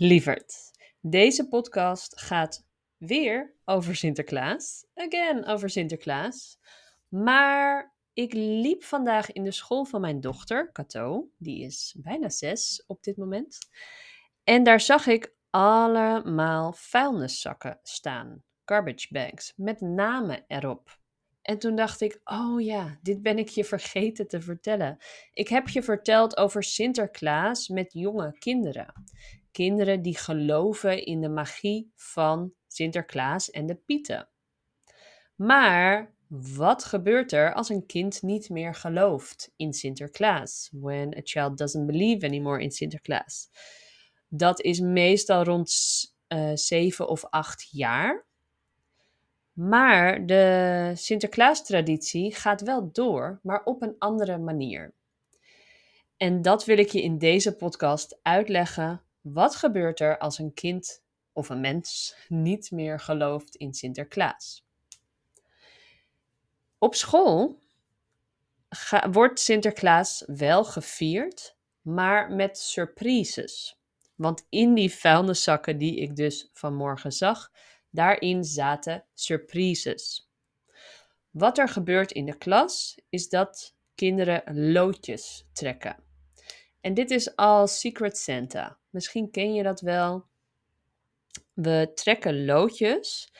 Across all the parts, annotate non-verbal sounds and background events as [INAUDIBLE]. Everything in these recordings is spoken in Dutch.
Lieverd, deze podcast gaat weer over Sinterklaas. Again, over Sinterklaas. Maar ik liep vandaag in de school van mijn dochter, Cato. Die is bijna zes op dit moment. En daar zag ik allemaal vuilniszakken staan. Garbage bags, met namen erop. En toen dacht ik, oh ja, dit ben ik je vergeten te vertellen. Ik heb je verteld over Sinterklaas met jonge kinderen kinderen die geloven in de magie van Sinterklaas en de Pieten. Maar wat gebeurt er als een kind niet meer gelooft in Sinterklaas? When a child doesn't believe anymore in Sinterklaas. Dat is meestal rond uh, 7 of 8 jaar. Maar de Sinterklaas-traditie gaat wel door, maar op een andere manier. En dat wil ik je in deze podcast uitleggen wat gebeurt er als een kind of een mens niet meer gelooft in Sinterklaas? Op school wordt Sinterklaas wel gevierd, maar met surprises. Want in die vuilniszakken die ik dus vanmorgen zag, daarin zaten surprises. Wat er gebeurt in de klas is dat kinderen loodjes trekken. En dit is al Secret Santa. Misschien ken je dat wel. We trekken loodjes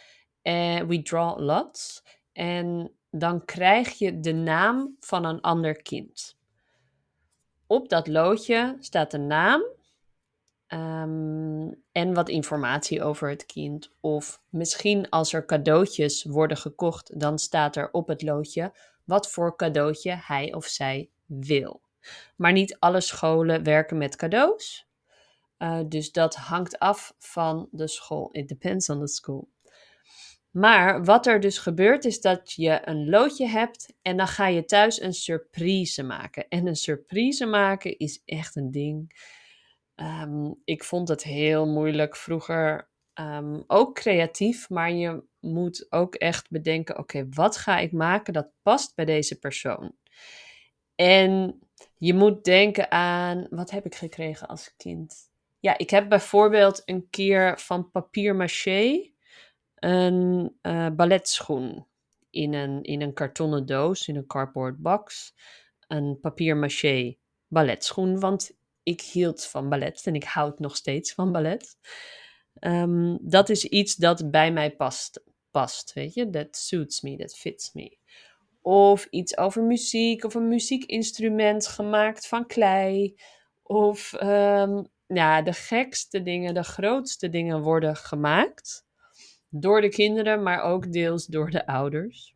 en we draw lots. En dan krijg je de naam van een ander kind. Op dat loodje staat de naam ehm, en wat informatie over het kind. Of misschien als er cadeautjes worden gekocht, dan staat er op het loodje wat voor cadeautje hij of zij wil. Maar niet alle scholen werken met cadeaus. Uh, dus dat hangt af van de school. It depends on the school. Maar wat er dus gebeurt is dat je een loodje hebt en dan ga je thuis een surprise maken. En een surprise maken is echt een ding. Um, ik vond het heel moeilijk vroeger. Um, ook creatief, maar je moet ook echt bedenken: oké, wat ga ik maken dat past bij deze persoon? En je moet denken aan, wat heb ik gekregen als kind? Ja, ik heb bijvoorbeeld een keer van papier maché een uh, balletschoen in een, in een kartonnen doos, in een cardboard box. Een papier maché balletschoen, want ik hield van ballet en ik houd nog steeds van ballet. Um, dat is iets dat bij mij past, past, weet je. That suits me, that fits me. Of iets over muziek of een muziekinstrument gemaakt van klei. Of um, ja, de gekste dingen, de grootste dingen worden gemaakt. Door de kinderen, maar ook deels door de ouders.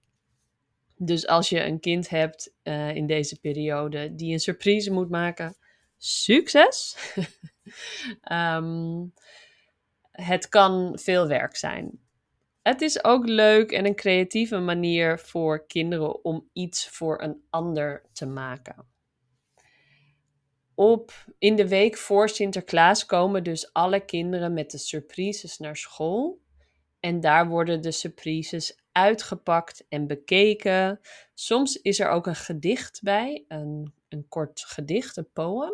Dus als je een kind hebt uh, in deze periode die een surprise moet maken, succes! um, [LAUGHS] het kan veel werk zijn. Het is ook leuk en een creatieve manier voor kinderen om iets voor een ander te maken. Op, in de week voor Sinterklaas komen dus alle kinderen met de surprises naar school. En daar worden de surprises uitgepakt en bekeken. Soms is er ook een gedicht bij, een, een kort gedicht, een poem.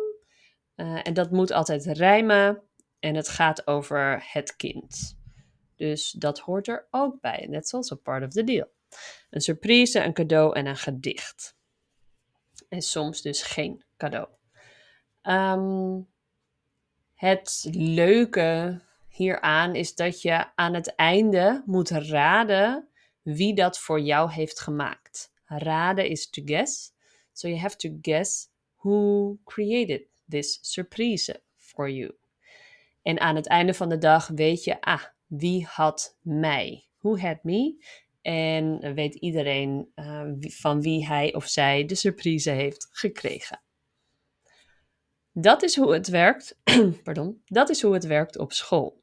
Uh, en dat moet altijd rijmen en het gaat over het kind. Dus dat hoort er ook bij. That's also part of the deal. Een surprise, een cadeau en een gedicht. En soms dus geen cadeau. Um, het leuke hieraan is dat je aan het einde moet raden wie dat voor jou heeft gemaakt. Raden is to guess. So you have to guess who created this surprise for you. En aan het einde van de dag weet je, ah, wie had mij? Who had me? En weet iedereen uh, van wie hij of zij de surprise heeft gekregen. Dat is hoe het werkt. [CLEARS THROAT] Pardon. Dat is hoe het werkt op school.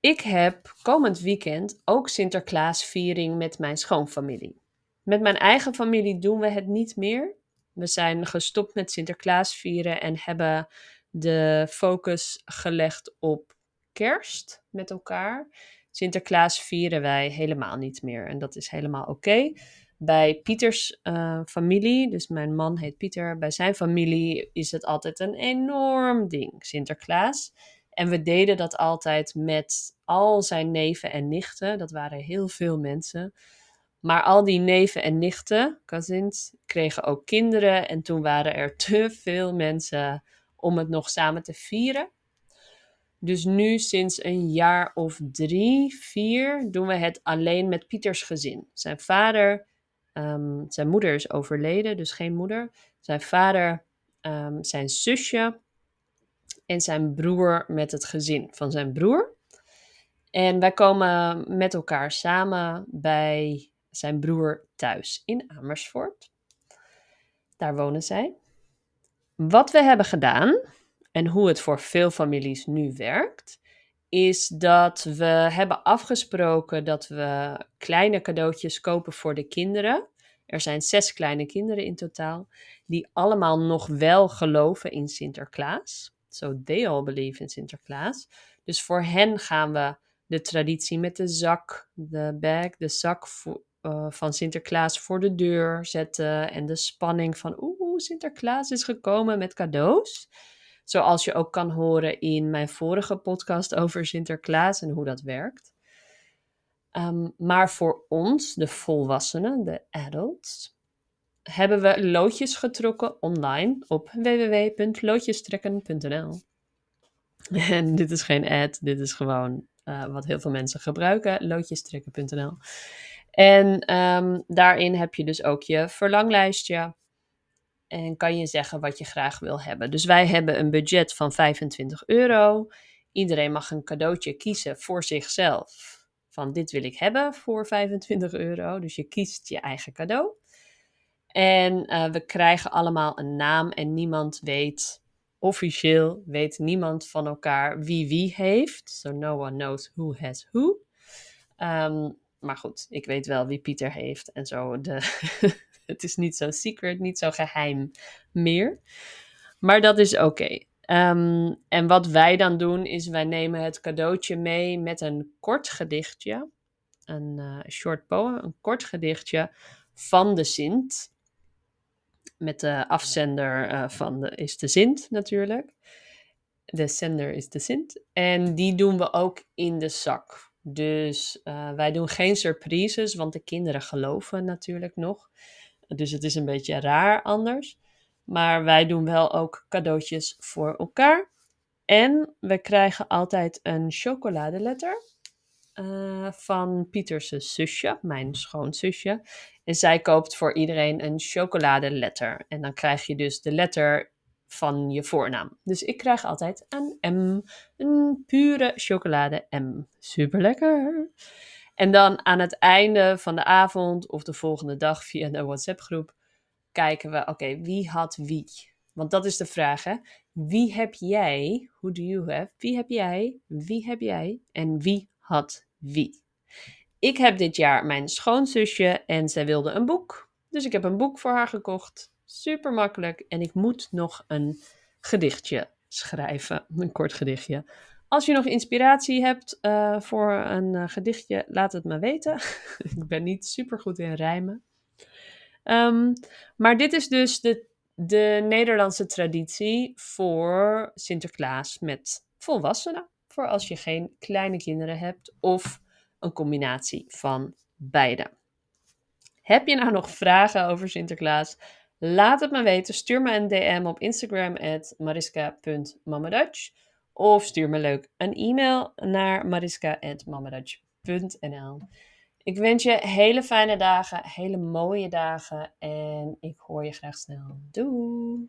Ik heb komend weekend ook Sinterklaasviering met mijn schoonfamilie. Met mijn eigen familie doen we het niet meer. We zijn gestopt met Sinterklaas vieren en hebben de focus gelegd op kerst met elkaar. Sinterklaas vieren wij helemaal niet meer en dat is helemaal oké. Bij Pieters uh, familie, dus mijn man heet Pieter, bij zijn familie is het altijd een enorm ding, Sinterklaas. En we deden dat altijd met al zijn neven en nichten. Dat waren heel veel mensen. Maar al die neven en nichten, cousins, kregen ook kinderen. En toen waren er te veel mensen om het nog samen te vieren. Dus nu sinds een jaar of drie, vier doen we het alleen met Pieters gezin. Zijn vader, ehm, zijn moeder is overleden, dus geen moeder. Zijn vader, ehm, zijn zusje en zijn broer met het gezin van zijn broer. En wij komen met elkaar samen bij zijn broer thuis in Amersfoort. Daar wonen zij. Wat we hebben gedaan en hoe het voor veel families nu werkt, is dat we hebben afgesproken dat we kleine cadeautjes kopen voor de kinderen. Er zijn zes kleine kinderen in totaal, die allemaal nog wel geloven in Sinterklaas. So they all believe in Sinterklaas. Dus voor hen gaan we de traditie met de zak, de bag, de zak uh, van Sinterklaas voor de deur zetten. En de spanning van oeh, Sinterklaas is gekomen met cadeaus. Zoals je ook kan horen in mijn vorige podcast over Sinterklaas en hoe dat werkt. Um, maar voor ons, de volwassenen, de adults, hebben we loodjes getrokken online op www.loodjestrekken.nl. [LAUGHS] En dit is geen ad, dit is gewoon uh, wat heel veel mensen gebruiken, loodjestrekken.nl. En um, daarin heb je dus ook je verlanglijstje. En kan je zeggen wat je graag wil hebben. Dus wij hebben een budget van 25 euro. Iedereen mag een cadeautje kiezen voor zichzelf. Van dit wil ik hebben voor 25 euro. Dus je kiest je eigen cadeau. En uh, we krijgen allemaal een naam en niemand weet, officieel weet niemand van elkaar wie wie heeft. So no one knows who has who. Um, maar goed, ik weet wel wie Pieter heeft en zo. De [LAUGHS] [LAUGHS] het is niet zo secret, niet zo geheim meer. Maar dat is oké. Ehm, en wat wij dan doen, is wij nemen het cadeautje mee met een kort gedichtje. Een uh, short poem, een kort gedichtje van de Sint. Met de afzender uh, van is de Sint natuurlijk. De zender is de Sint. En die doen we ook in de zak. Dus uh, wij doen geen surprises, want de kinderen geloven natuurlijk nog. Dus het is een beetje raar anders. Maar wij doen wel ook cadeautjes voor elkaar. En we krijgen altijd een chocoladeletter uh, van Pieters zusje, mijn schoonzusje. En zij koopt voor iedereen een chocoladeletter. En dan krijg je dus de letter van je voornaam. Dus ik krijg altijd een M, een pure chocolade M. Super lekker. En dan aan het einde van de avond of de volgende dag via de WhatsApp-groep kijken we, oké, wie had wie? Want dat is de vraag, hè? Wie heb jij? Who do you have? Wie heb jij? Wie heb jij? En wie had wie? Ik heb dit jaar mijn schoonzusje en zij wilde een boek. Dus ik heb een boek voor haar gekocht. Super makkelijk. En ik moet nog een gedichtje schrijven. Een kort gedichtje. Als je nog inspiratie hebt uh, voor een uh, gedichtje, laat het me weten. [LAUGHS] ik ben niet super goed in rijmen. Um, maar dit is dus de, de Nederlandse traditie voor Sinterklaas met volwassenen. Voor als je geen kleine kinderen hebt of een combinatie van beide. Heb je nou nog vragen over Sinterklaas? Laat het me weten. Stuur me een DM op Instagram at. Of stuur me leuk een e-mail naar mariska.mamadutch.nl. Ik wens je hele fijne dagen, hele mooie dagen en ik hoor je graag snel. Doei!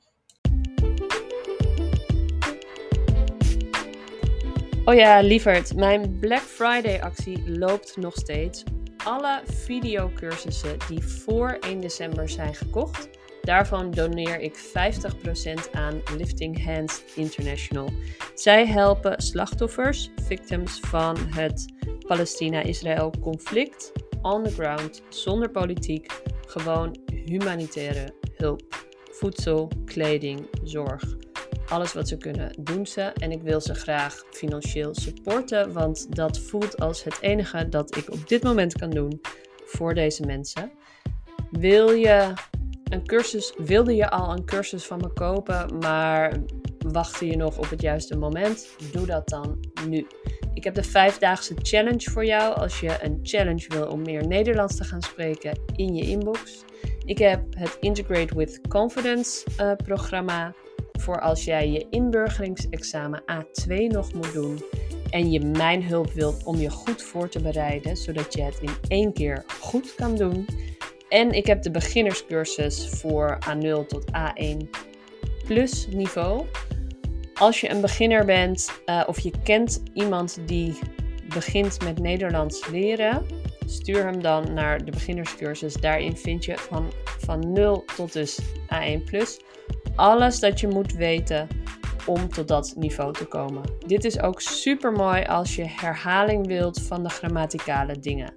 Oh ja, lieverd, mijn Black Friday actie loopt nog steeds. Alle videocursussen die voor 1 december zijn gekocht Daarvan doneer ik 50% aan Lifting Hands International. Zij helpen slachtoffers, victims van het Palestina-Israël conflict, on the ground, zonder politiek, gewoon humanitaire hulp. Voedsel, kleding, zorg. Alles wat ze kunnen, doen ze. En ik wil ze graag financieel supporten, want dat voelt als het enige dat ik op dit moment kan doen voor deze mensen. Wil je een cursus, wilde je al een cursus van me kopen, maar wachtte je nog op het juiste moment? Doe dat dan nu. Ik heb de vijfdaagse challenge voor jou als je een challenge wil om meer Nederlands te gaan spreken in je inbox. Ik heb het Integrate with Confidence uh, programma voor als jij je inburgeringsexamen A2 nog moet doen en je mijn hulp wilt om je goed voor te bereiden, zodat je het in één keer goed kan doen. En ik heb de beginnerscursus voor A0 tot A1 plus niveau. Als je een beginner bent uh, of je kent iemand die begint met Nederlands leren, stuur hem dan naar de beginnerscursus. Daarin vind je van, van 0 tot dus A1 plus alles dat je moet weten om tot dat niveau te komen. Dit is ook super mooi als je herhaling wilt van de grammaticale dingen.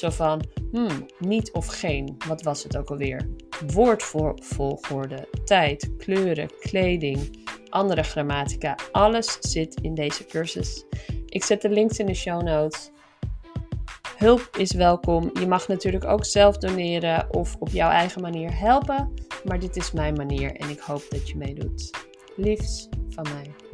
Zo van, hmm, niet of geen, wat was het ook alweer? Woordvolgorde, tijd, kleuren, kleding, andere grammatica. Alles zit in deze cursus. Ik zet de links in de show notes. Hulp is welkom. Je mag natuurlijk ook zelf doneren of op jouw eigen manier helpen. Maar dit is mijn manier en ik hoop dat je meedoet. Liefs van mij.